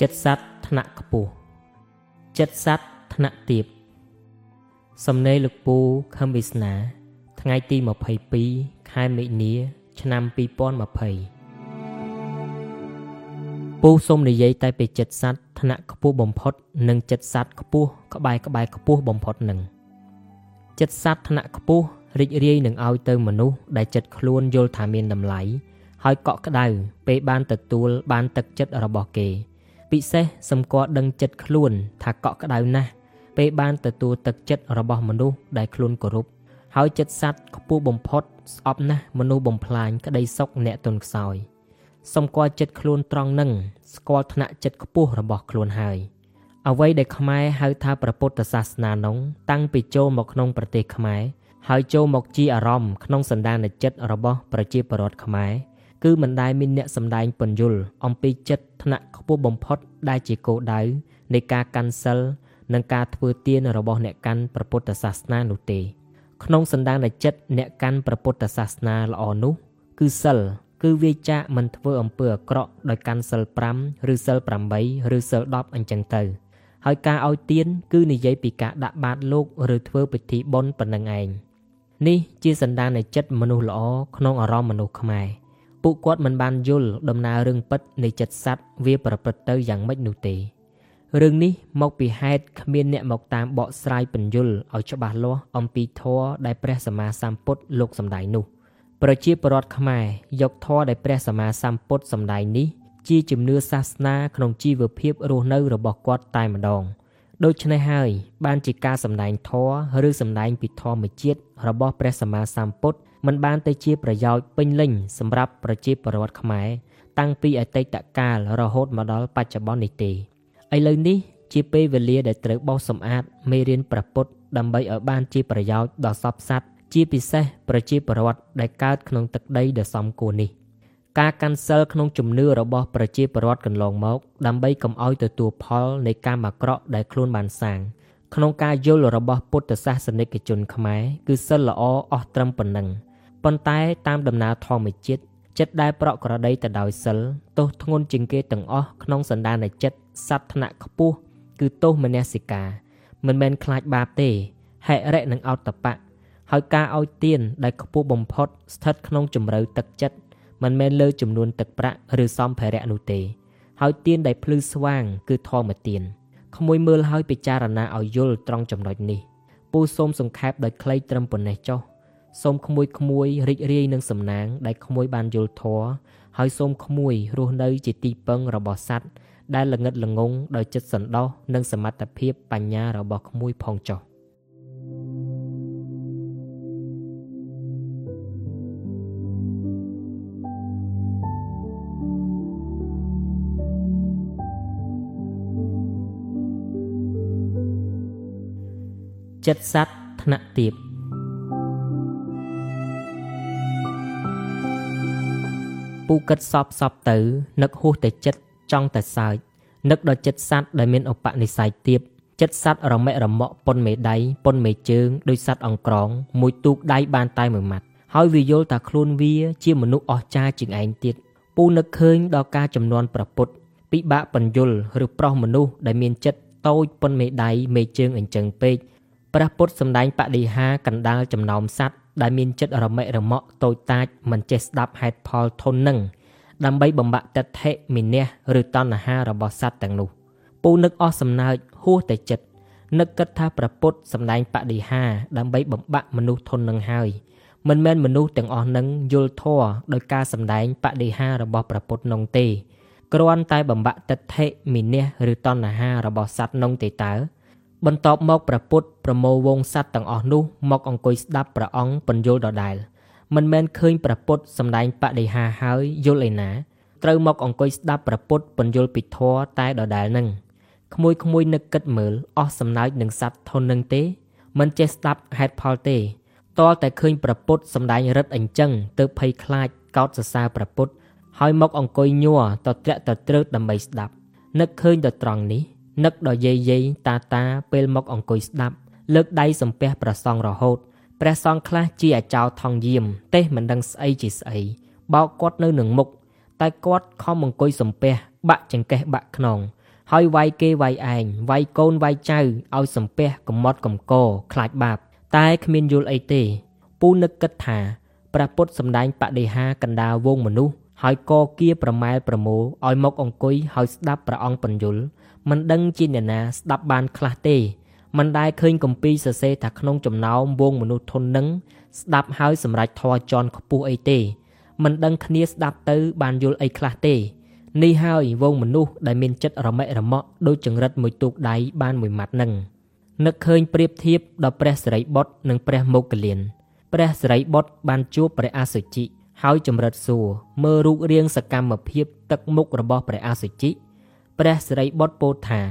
ចិត្តសัตว์ថ្នាក់ខ្ពស់ចិត្តសัตว์ថ្នាក់ទាបសំណេរលោកពូខំវាសនា ថ្ងៃទី22ខែមិនិនា ឆ្នាំ2020ពូសូមនិយាយតែពីចិត្តសัตว์ថ្នាក់ខ្ពស់បំផុត និងចិត្តសัตว์ខ្ពស់ក្បែរក្បែរខ្ពស់បំផុតនឹងចិត្តសัตว์ថ្នាក់ខ្ពស់រីករាយនឹងឲ្យទៅមនុស្សដែលចិត្តខ្លួនយល់ថាមានតម្លៃហើយកក់ក្ដៅពេលបានទទួលបានទឹកចិត្តរបស់គេ ពិសេសសម្គាល់ដឹងចិត្តខ្លួនថាកក់ក្ដៅណាស់ពេលបានទទួលទឹកចិត្តរបស់មនុស្សដែលខ្លួនគោរពហើយចិត្តសัตว์ខ្ពស់បំផុតស្អប់ណាស់មនុស្សបំផ្លាញក្តីសុខអ្នកទុនខ្សោយសម្គាល់ចិត្តខ្លួនត្រង់នឹងស្គាល់ថ្នាក់ចិត្តខ្ពស់របស់ខ្លួនហើយអ្វីដែលខ្មែរហៅថាព្រះពុទ្ធសាសនានោះតាំងពីចូលមកក្នុងប្រទេសខ្មែរហើយចូលមកជាអារម្មណ៍ក្នុងសន្តានចិត្តរបស់ប្រជាពលរដ្ឋខ្មែរ គឺមិនដែលមានអ្នកសម្ដែងពន្យល់អំពីចិត្តថ្នាក់ខ្ពស់បំផុតដែលជាគោលដៅនៃការកាន់សិលនិងការធ្វើទានរបស់អ្នកកាន់ព្រះពុទ្ធសាសនានោះទេ ក្នុងសន្តានចិត្តអ្នកកាន់ព្រះពុទ្ធសាសនាល្អនោះ គឺសិលគឺវាចាកមិនធ្វើអំពើអាក្រក់ដោយកាន់សិល5ឬសិល8ឬសិល10អញ្ចឹងទៅហើយការឲ្យទានគឺនិយាយពីការដាក់បាតលោកឬធ្វើពិធីបុណ្យប៉ុណ្ណឹងឯងនេះជាសន្តានចិត្តមនុស្សល្អក្នុងអារម្មណ៍មនុស្សខ្មែរ ពួកគាត់មិនបានយល់ដំណើររឿងពិតនៃចិត្តសัตว์វាប្រព្រឹត្តទៅយ៉ាងម៉េចនោះទេរឿងនេះមកពីហេតុគ្មានអ្នកមកតាមបកស្រាយពន្យល់ឲ្យច្បាស់លាស់អំពីធម៌ដែលព្រះសម្មាសម្ពុទ្ធលោកសម្ដែងនោះប្រជាពលរដ្ឋខ្មែរយកធម៌ដែលព្រះសម្មាសម្ពុទ្ធសម្ដែងនេះជាជំនឿសាសនាក្នុងជីវភាពរស់នៅរបស់គាត់តែម្ដងដូច្នេះហើយបានជាការសម្ដែងធម៌ឬសម្ដែងពីធម្មជាតិរបស់ព្រះសម្មាសម្ពុទ្ធ មិនបានទៅជាប្រយោជន៍ពេញលេញសម្រាប់ប្រជាពលរដ្ឋខ្មែរតាំងពីអតីតកាលរហូតមកដល់បច្ចុប្បន្ននេះទេឥឡូវនេះជាពេលវេលាដែលត្រូវបោសសម្អាតមេរៀនប្រពុតដើម្បីឲ្យបានជាប្រយោជន៍ដល់សពសត្វជាពិសេសប្រជាពលរដ្ឋដែលកើតក្នុងទឹកដីដ៏សំគួរនេះការកាន់សិលក្នុងជំនឿរបស់ប្រជាពលរដ្ឋកន្លងមកដើម្បីកុំឲ្យទទួលផលនៃកម្មអាក្រក់ដែលខ្លួនបានសាងក្នុងការយល់របស់ពុទ្ធសាសនិកជនខ្មែរគឺសិលល្អអស់ត្រឹមប៉ុណ្ណឹង ប៉ុន្តែតាមដំណើរធម្មជាតិចិត្តដែលប្រក់ក្រដីទៅដោយសិលទោសធ្ងន់ជាងគេទាំងអស់ក្នុងសន្តានចិត្តសត្វថ្នាក់ខ្ពស់គឺទោសមនសិការមិនមែនខ្លាចបាបទេហិរិនិងអតបៈហើយការឲ្យទានដែលខ្ពស់បំផុតស្ថិតក្នុងជំរៅទឹកចិត្តមិនមែនលើចំនួនទឹកប្រាក់ឬសម្ភារៈនោះទេហើយទានដែលភ្លឺស្វាងគឺធម្មទានក្មួយមើលហើយពិចារណាឲ្យយល់ត្រង់ចំណុចនេះពូសូមសង្ខេបដោយខ្លីត្រឹមប៉ុណ្ណេះចុះ សូមក្មួយក្មួយរីករាយនឹងសំណាង ដែលក្មួយបានយល់ធម៌ហើយសូមក្មួយរស់នៅជាទីពឹងរបស់សត្វដែលល្ងិតល្ងងដោយចិត្តសន្តោសនិងសមត្ថភាពបញ្ញារបស់ក្មួយផងចុះចិត្តសัตว์ថ្នាក់ទៀប ពូគិតសពសពទៅនឹកហួសតែចិត្តចង់តែសើចនឹកដល់ចិត្តសัตว์ដែលមានឧបនិស្ស័យទៀបចិត្តសัตว์រមែករមាក់ប៉ុនមេដៃប៉ុនមេជើងដោយសัตว์អង្ក្រងមួយទូកដៃបានតែមួយម៉ាត់ហើយវាយល់ថាខ្លួនវាជាមនុស្សអស្ចារ្យជាងឯងទៀតពូនឹកឃើញដល់ការចំនួនប្រពុតពិបាកបញ្យលឬប្រុសមនុស្សដែលមានចិត្តតូចប៉ុនមេដៃមេជើងអញ្ចឹងពេកព្រះពុទ្ធសម្ដែងបដិហាកណ្ដាលចំណោមសัตว์ ដែលមានចិត្តរមែករមាក់តូចតាចមិនចេះស្ដាប់ហេតុផលធន់នឹងដើម្បីបំបាក់ទិដ្ឋិមីនះឬតណ្ហារបស់សត្វទាំងនោះពូនឹកអស់សំណើចហួសតែចិត្តនឹកគិតថាប្រពុតសម្ដែងបដិហាដើម្បីបំបាក់មនុស្សធន់នឹងហើយមិនមែនមនុស្សទាំងអស់នឹងយល់ធម៌ដោយការសម្ដែងបដិហារបស់ប្រពុតនោះទេគ្រាន់តែបំបាក់ទិដ្ឋិមីនះឬតណ្ហារបស់សត្វនោះទេតើ បន្ទាប់មកព្រះពុទ្ធប្រមូលវងសត្វទាំងអស់នោះមកអង្គុយស្ដាប់ព្រះអង្គពន្យល់ដដែលមិនមែនឃើញព្រះពុទ្ធសម្ដែងបដិហាហើយយល់ឯណាត្រូវមកអង្គុយស្ដាប់ព្រះពុទ្ធពន្យល់ពីធម៌តែដដែលនឹងក្មួយក្មួយនឹកគិតមើលអស់សំណើចនឹងសត្វធននឹងទេ មិនចេះស្ដាប់ហេតុផលទេតលតែឃើញព្រះពុទ្ធសម្ដែងរិទ្ធអញ្ចឹងទើបភ័យខ្លាចកោតសរសើរព្រះពុទ្ធហើយមកអង្គុយញ័រតត្រាក់តត្រើតដើម្បីស្ដាប់នឹកឃើញដល់ត្រង់នេះ នឹកដល់យាយយាយតាតាពេលមកអង្គុយស្ដាប់ លើកដៃសំពះព្រះសង្ឃរហូតព្រះសង្ឃខ្លះជាអាចោថងយាម ទេសមិនដឹងស្អីជាស្អីបោកគាត់នៅនឹងមុខតែគាត់ខំអង្គុយសំពះបាក់ចង្កេះបាក់ខ្នងហើយវាយគេវាយឯងវាយកូនវាយចៅឲ្យសំពះកំមត់កំកខ្លាចបាប តែគ្មានយល់អីទេពូនឹកគិតថាព្រះពុទ្ធសម្ដែងបដិហាកណ្ដាលវងមនុស្សហើយកគៀប្រម៉ែលប្រមូលឲ្យមកអង្គុយហើយស្ដាប់ព្រះអង្គបញ្យល មិនដឹងជាអ្នកណាស្ដាប់បានខ្លះទេមិនដែលឃើញគម្ពីរសរសេរថាក្នុងចំណោមវងមនុស្សធននឹងស្ដាប់ហើយសម្រេចធរចន់ខ្ពស់អីទេមិនដឹងគ្នាស្ដាប់ទៅបានយល់អីខ្លះទេនេះហើយវងមនុស្សដែលមានចិត្តរមែករមាក់ដូចចង្រិតមួយទូកដៃបានមួយម៉ាត់នឹងនឹកឃើញប្រៀបធៀបដល់ព្រះសិរីបុត្រនិងព្រះមោគលានព្រះសិរីបុត្របានជួបព្រះអសុជិហើយចម្រិតសួរមើលរូបរាងសកម្មភាពទឹកមុខរបស់ព្រះអសុជិ ព្រះសិរីបុត្រពោលថា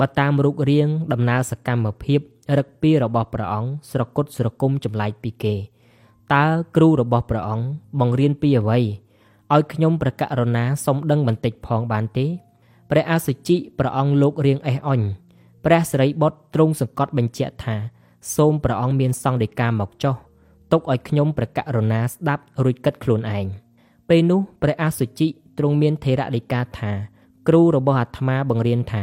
បើតាមរូបរាងដំណើរសកម្មភាពរឹកពីរបស់ព្រះអង្គស្រគត់ស្រគុំចម្លែកពីគេតើគ្រូរបស់ព្រះអង្គបង្រៀនពីអ្វីឲ្យខ្ញុំប្រកាសរណាសុំដឹងបន្តិចផងបានទេព្រះអសុជិព្រះអង្គលោករៀងអេះអញព្រះសិរីបុត្រទ្រង់សង្កត់បញ្ជាក់ថា សូមព្រះអង្គមានសង្ឃដីកាមកចុះទុកឲ្យខ្ញុំប្រកាសរណាស្ដាប់រួចគិតខ្លួនឯងពេលនោះព្រះអសុជិទ្រង់មានថេរដីកាថា គ្រូរបស់អាត្មាបង្រៀនថា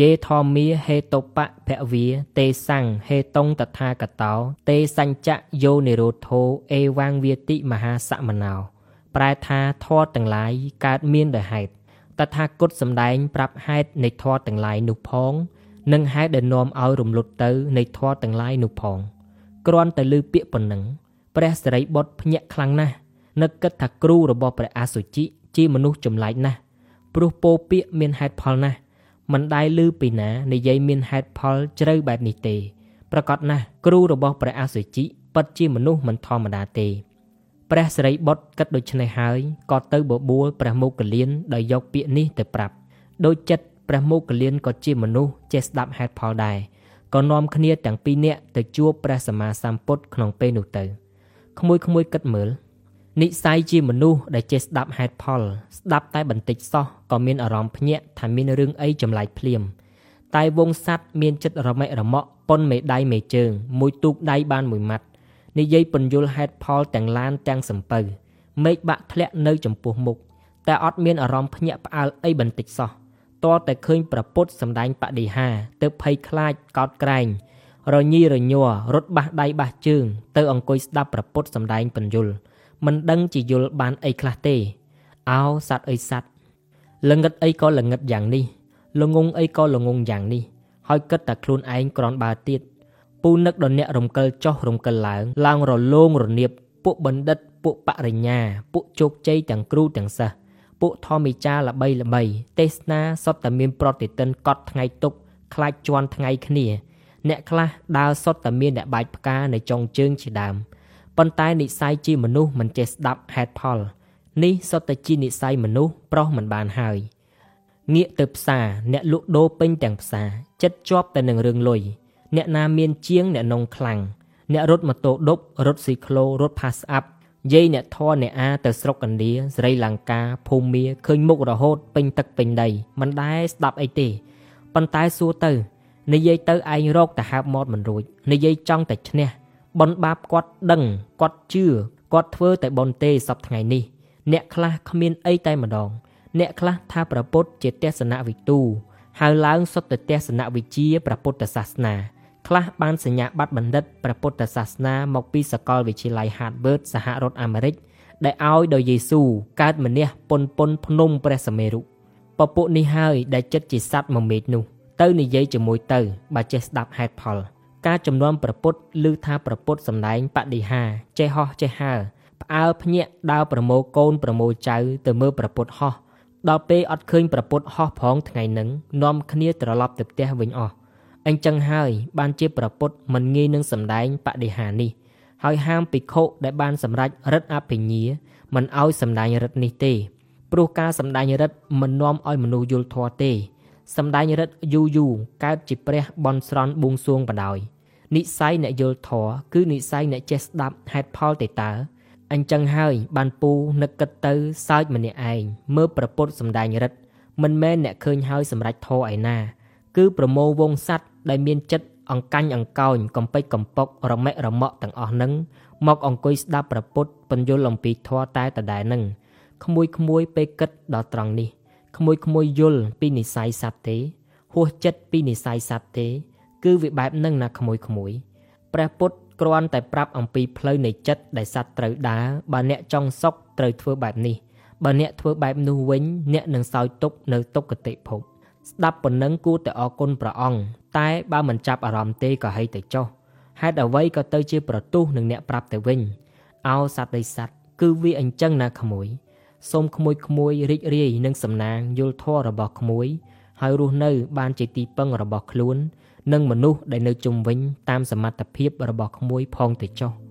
យេធម្មាហេតុបៈភវាទេសੰហេតុងតថាកតោ ទេសញ្ចយោនិរោធោអេវាងវាតិមហាសមណោប្រែថាធម៌ទាំងឡាយកើតមានដោយហេតុតថាគតសំដែងប្រាប់ហេតុនៃធម៌ទាំងឡាយនោះផង និងហេតុដែលនាំឲ្យរំលត់ទៅនៃធម៌ទាំងឡាយនោះផងគ្រាន់តែលើពាក្យប៉ុណ្ណឹងព្រះសិរីបុត្រភ្ញាក់ខ្លាំងណាស់នឹកគិតថាគ្រូរបស់ព្រះអសុជិជាមនុស្សចម្លែកណាស់ ព្រោះពោពាក្យមានហេតុផលណាស់មិនដែលឮពីណានិយាយមានហេតុផលជ្រៅបែបនេះទេប្រកាសណាស់គ្រូរបស់ព្រះអសុជិពិតជាមនុស្សមិនធម្មតាទេព្រះសិរីបុត្រគិតដូច្នេះហើយក៏ទៅបបួលព្រះមោគលានដោយយកពាក្យនេះទៅប្រាប់ដោយចិត្តព្រះមោគលានក៏ជាមនុស្សចេះស្ដាប់ហេតុផលដែរក៏នាំគ្នាទាំងពីរនាក់ទៅជួបព្រះសម្មាសម្ពុទ្ធក្នុងពេលនោះទៅក្មួយក្មួយគិតមើល និស័យជាមនុស្សដែលចេះស្ដាប់ហេតុផល ស្ដាប់តែបន្តិចសោះក៏មានអារម្មណ៍ភ្ញាក់ថាមានរឿងអីចម្លែកភ្លាម តែវងសัตว์មានចិត្តរមែករមាក់ប៉ុនមេដៃមេជើង មួយទូកដៃបានមួយម៉ាត់និយាយពន្យល់ហេតុផលទាំងឡានទាំងសំពៅមេឃបាក់ធ្លាក់នៅចំពោះមុខតែអត់មានអារម្មណ៍ភ្ញាក់ផ្អើលអីបន្តិចសោះតរតែឃើញប្រពុតសម្ដែងបដិហាទៅភ័យខ្លាចកោតក្រែង រញីរញ័ររត់បះដៃបះជើង ទៅអង្គុយស្ដាប់ប្រពុតសម្ដែងពន្យល់ មិនដឹងជាយល់បានអីខ្លះទេអោសัตว์អីសัตว์ល្ងឹតអីក៏ល្ងឹតយ៉ាងនេះល្ងងអីក៏ល្ងងយ៉ាងនេះហើយគិតតែខ្លួនឯងក្រនបើទៀតពូនឹកដល់អ្នករំកិលចុះរំកិលឡើងឡើងរលោងរនៀបពួកបណ្ឌិតពួកបរិញ្ញាពួកជោគជ័យទាំងគ្រូទាំងសិស្សពួកធម្មិចារល្បីល្បី ទេសនាសុទ្ធតែមានប្រតិទិនកត់ថ្ងៃទុកខ្លាចជន់ថ្ងៃគ្នា អ្នកខ្លះដើរសុទ្ធតែមានអ្នកបាច់ផ្កានៅចុងជើងជាដើម ប៉ុន្តែនិស័យជាមនុស្សមិនចេះស្ដាប់ហេតុផល នេះសុទ្ធតែជានិស័យមនុស្សប្រុសមិនបានហើយងាកទៅផ្សារអ្នកលក់ដូរពេញទាំងផ្សារចិត្តជាប់តែនឹងរឿងលុយអ្នកណាមានជាងអ្នកនងខ្លាំងអ្នករត់ម៉ូតូដប់រត់ស៊ីក្លូរត់ផាសអាប់យាយអ្នកធរអ្នកអាទៅស្រុកឥណ្ឌាស្រីលង្កាភូមាឃើញមុខរហូតពេញទឹកពេញដីមិនដែលស្ដាប់អីទេប៉ុន្តែសួរទៅនិយាយទៅឯងរកទៅហើបមាត់មិនរួចនិយាយចង់តែឈ្នះ បនបាបគាត់ដឹងគាត់ជឿគាត់ធ្វើតែបនទេសប្ថ្ងៃនេះ អ្នកខ្លះគ្មានអីតែម្ដង អ្នកខ្លះថាប្រពុតជាទស្សនវិទូហៅឡើងសុទ្ធតែទស្សនវិជ្ជាព្រះពុទ្ធសាសនា ខ្លះបានសញ្ញាបត្របណ្ឌិតព្រះពុទ្ធសាសនាមកពីសាកលវិទ្យាល័យ Harvard សហរដ្ឋអាមេរិកដែលឲ្យដោយយេស៊ូកើតម្នេះពុនពុនភ្នំព្រះសមេរុពពួកនេះហើយដែលចិត្តជាសัตว์មមេឃនោះ ទៅនិយាយជាមួយទៅ បើចេះស្ដាប់ហេតុផល ការចំនួនប្រពុតឬថាប្រពុតសំដែងបដិហាចេះហោះចេះហើផ្អើលភ្ញាក់ដើរប្រមូលកូនប្រមូលចៅទៅមើលប្រពុតហោះដល់ពេលអត់ឃើញប្រពុតហោះផងថ្ងៃនឹងនាំគ្នាត្រឡប់ទៅផ្ទះវិញអស់អញ្ចឹងហើយបានជាប្រពុតមិនងាយនឹងសំដែងបដិហានេះហើយហាមភិក្ខុដែលបានសម្រេចរិទ្ធអភិញាមិនឲ្យសម្ដែងរិទ្ធនេះទេព្រោះការសម្ដែងរិទ្ធមិននាំឲ្យមនុស្សយល់ធម៌ទេសម្ដែងរិទ្ធយូរយូរកើតជាព្រះបនស្រន់បួងសួងបដ ாய் និស័យអ្នកយល់ធម៌គឺនិស័យអ្នកចេះស្ដាប់ហេតុផលទេតើអញ្ចឹងហើយបានពូនឹកគិតទៅសើចម្នាក់ឯងមើលប្រពុតសម្ដែងរិទ្ធមិនមែនអ្នកឃើញហើយសម្រេចធរឯណា គឺប្រមោវងសัตว์ដែលមានចិត្តអង្កាញ់អង្កោញកំពេចកំប៉ុករមែករមាក់ទាំងអស់នឹងមកអង្គុយស្ដាប់ប្រពុតបញ្យលអំពីធម៌តែដដែលនឹងក្មួយក្មួយពេលគិតដល់ត្រង់នេះក្មួយក្មួយយល់ពីនិស័យសត្វទេហួសចិត្តពីនិស័យសត្វទេ គឺវាបែបនឹងណាក្មួយក្មួយព្រះពុទ្ធគ្រាន់តែប្រាប់អំពីផ្លូវនៃចិត្តដែលសត្វត្រូវដើរបើអ្នកចង់សុខត្រូវធ្វើបែបនេះបើអ្នកធ្វើបែបនោះវិញអ្នកនឹងសោយទុក្ខនៅទុក្ខតិភពស្ដាប់ប៉ុណ្ណឹងគួរតែអរគុណព្រះអង្គតែបើមិនចាប់អារម្មណ៍ទេក៏ហីទៅចុះហេតុអ្វីក៏ទៅជាប្រទុះនឹងអ្នកប្រាប់ទៅវិញអោសត្វដីសត្វគឺវាអញ្ចឹងណាក្មួយសូមក្មួយក្មួយរីករាយនឹងសំណាងយល់ធម៌របស់ក្មួយ ហើយរស់នៅបានជាទីពឹងរបស់ខ្លួន និងមនុស្សដែលនៅជុំវិញតាមសមត្ថភាពរបស់ក្មួយផងទៅចុះ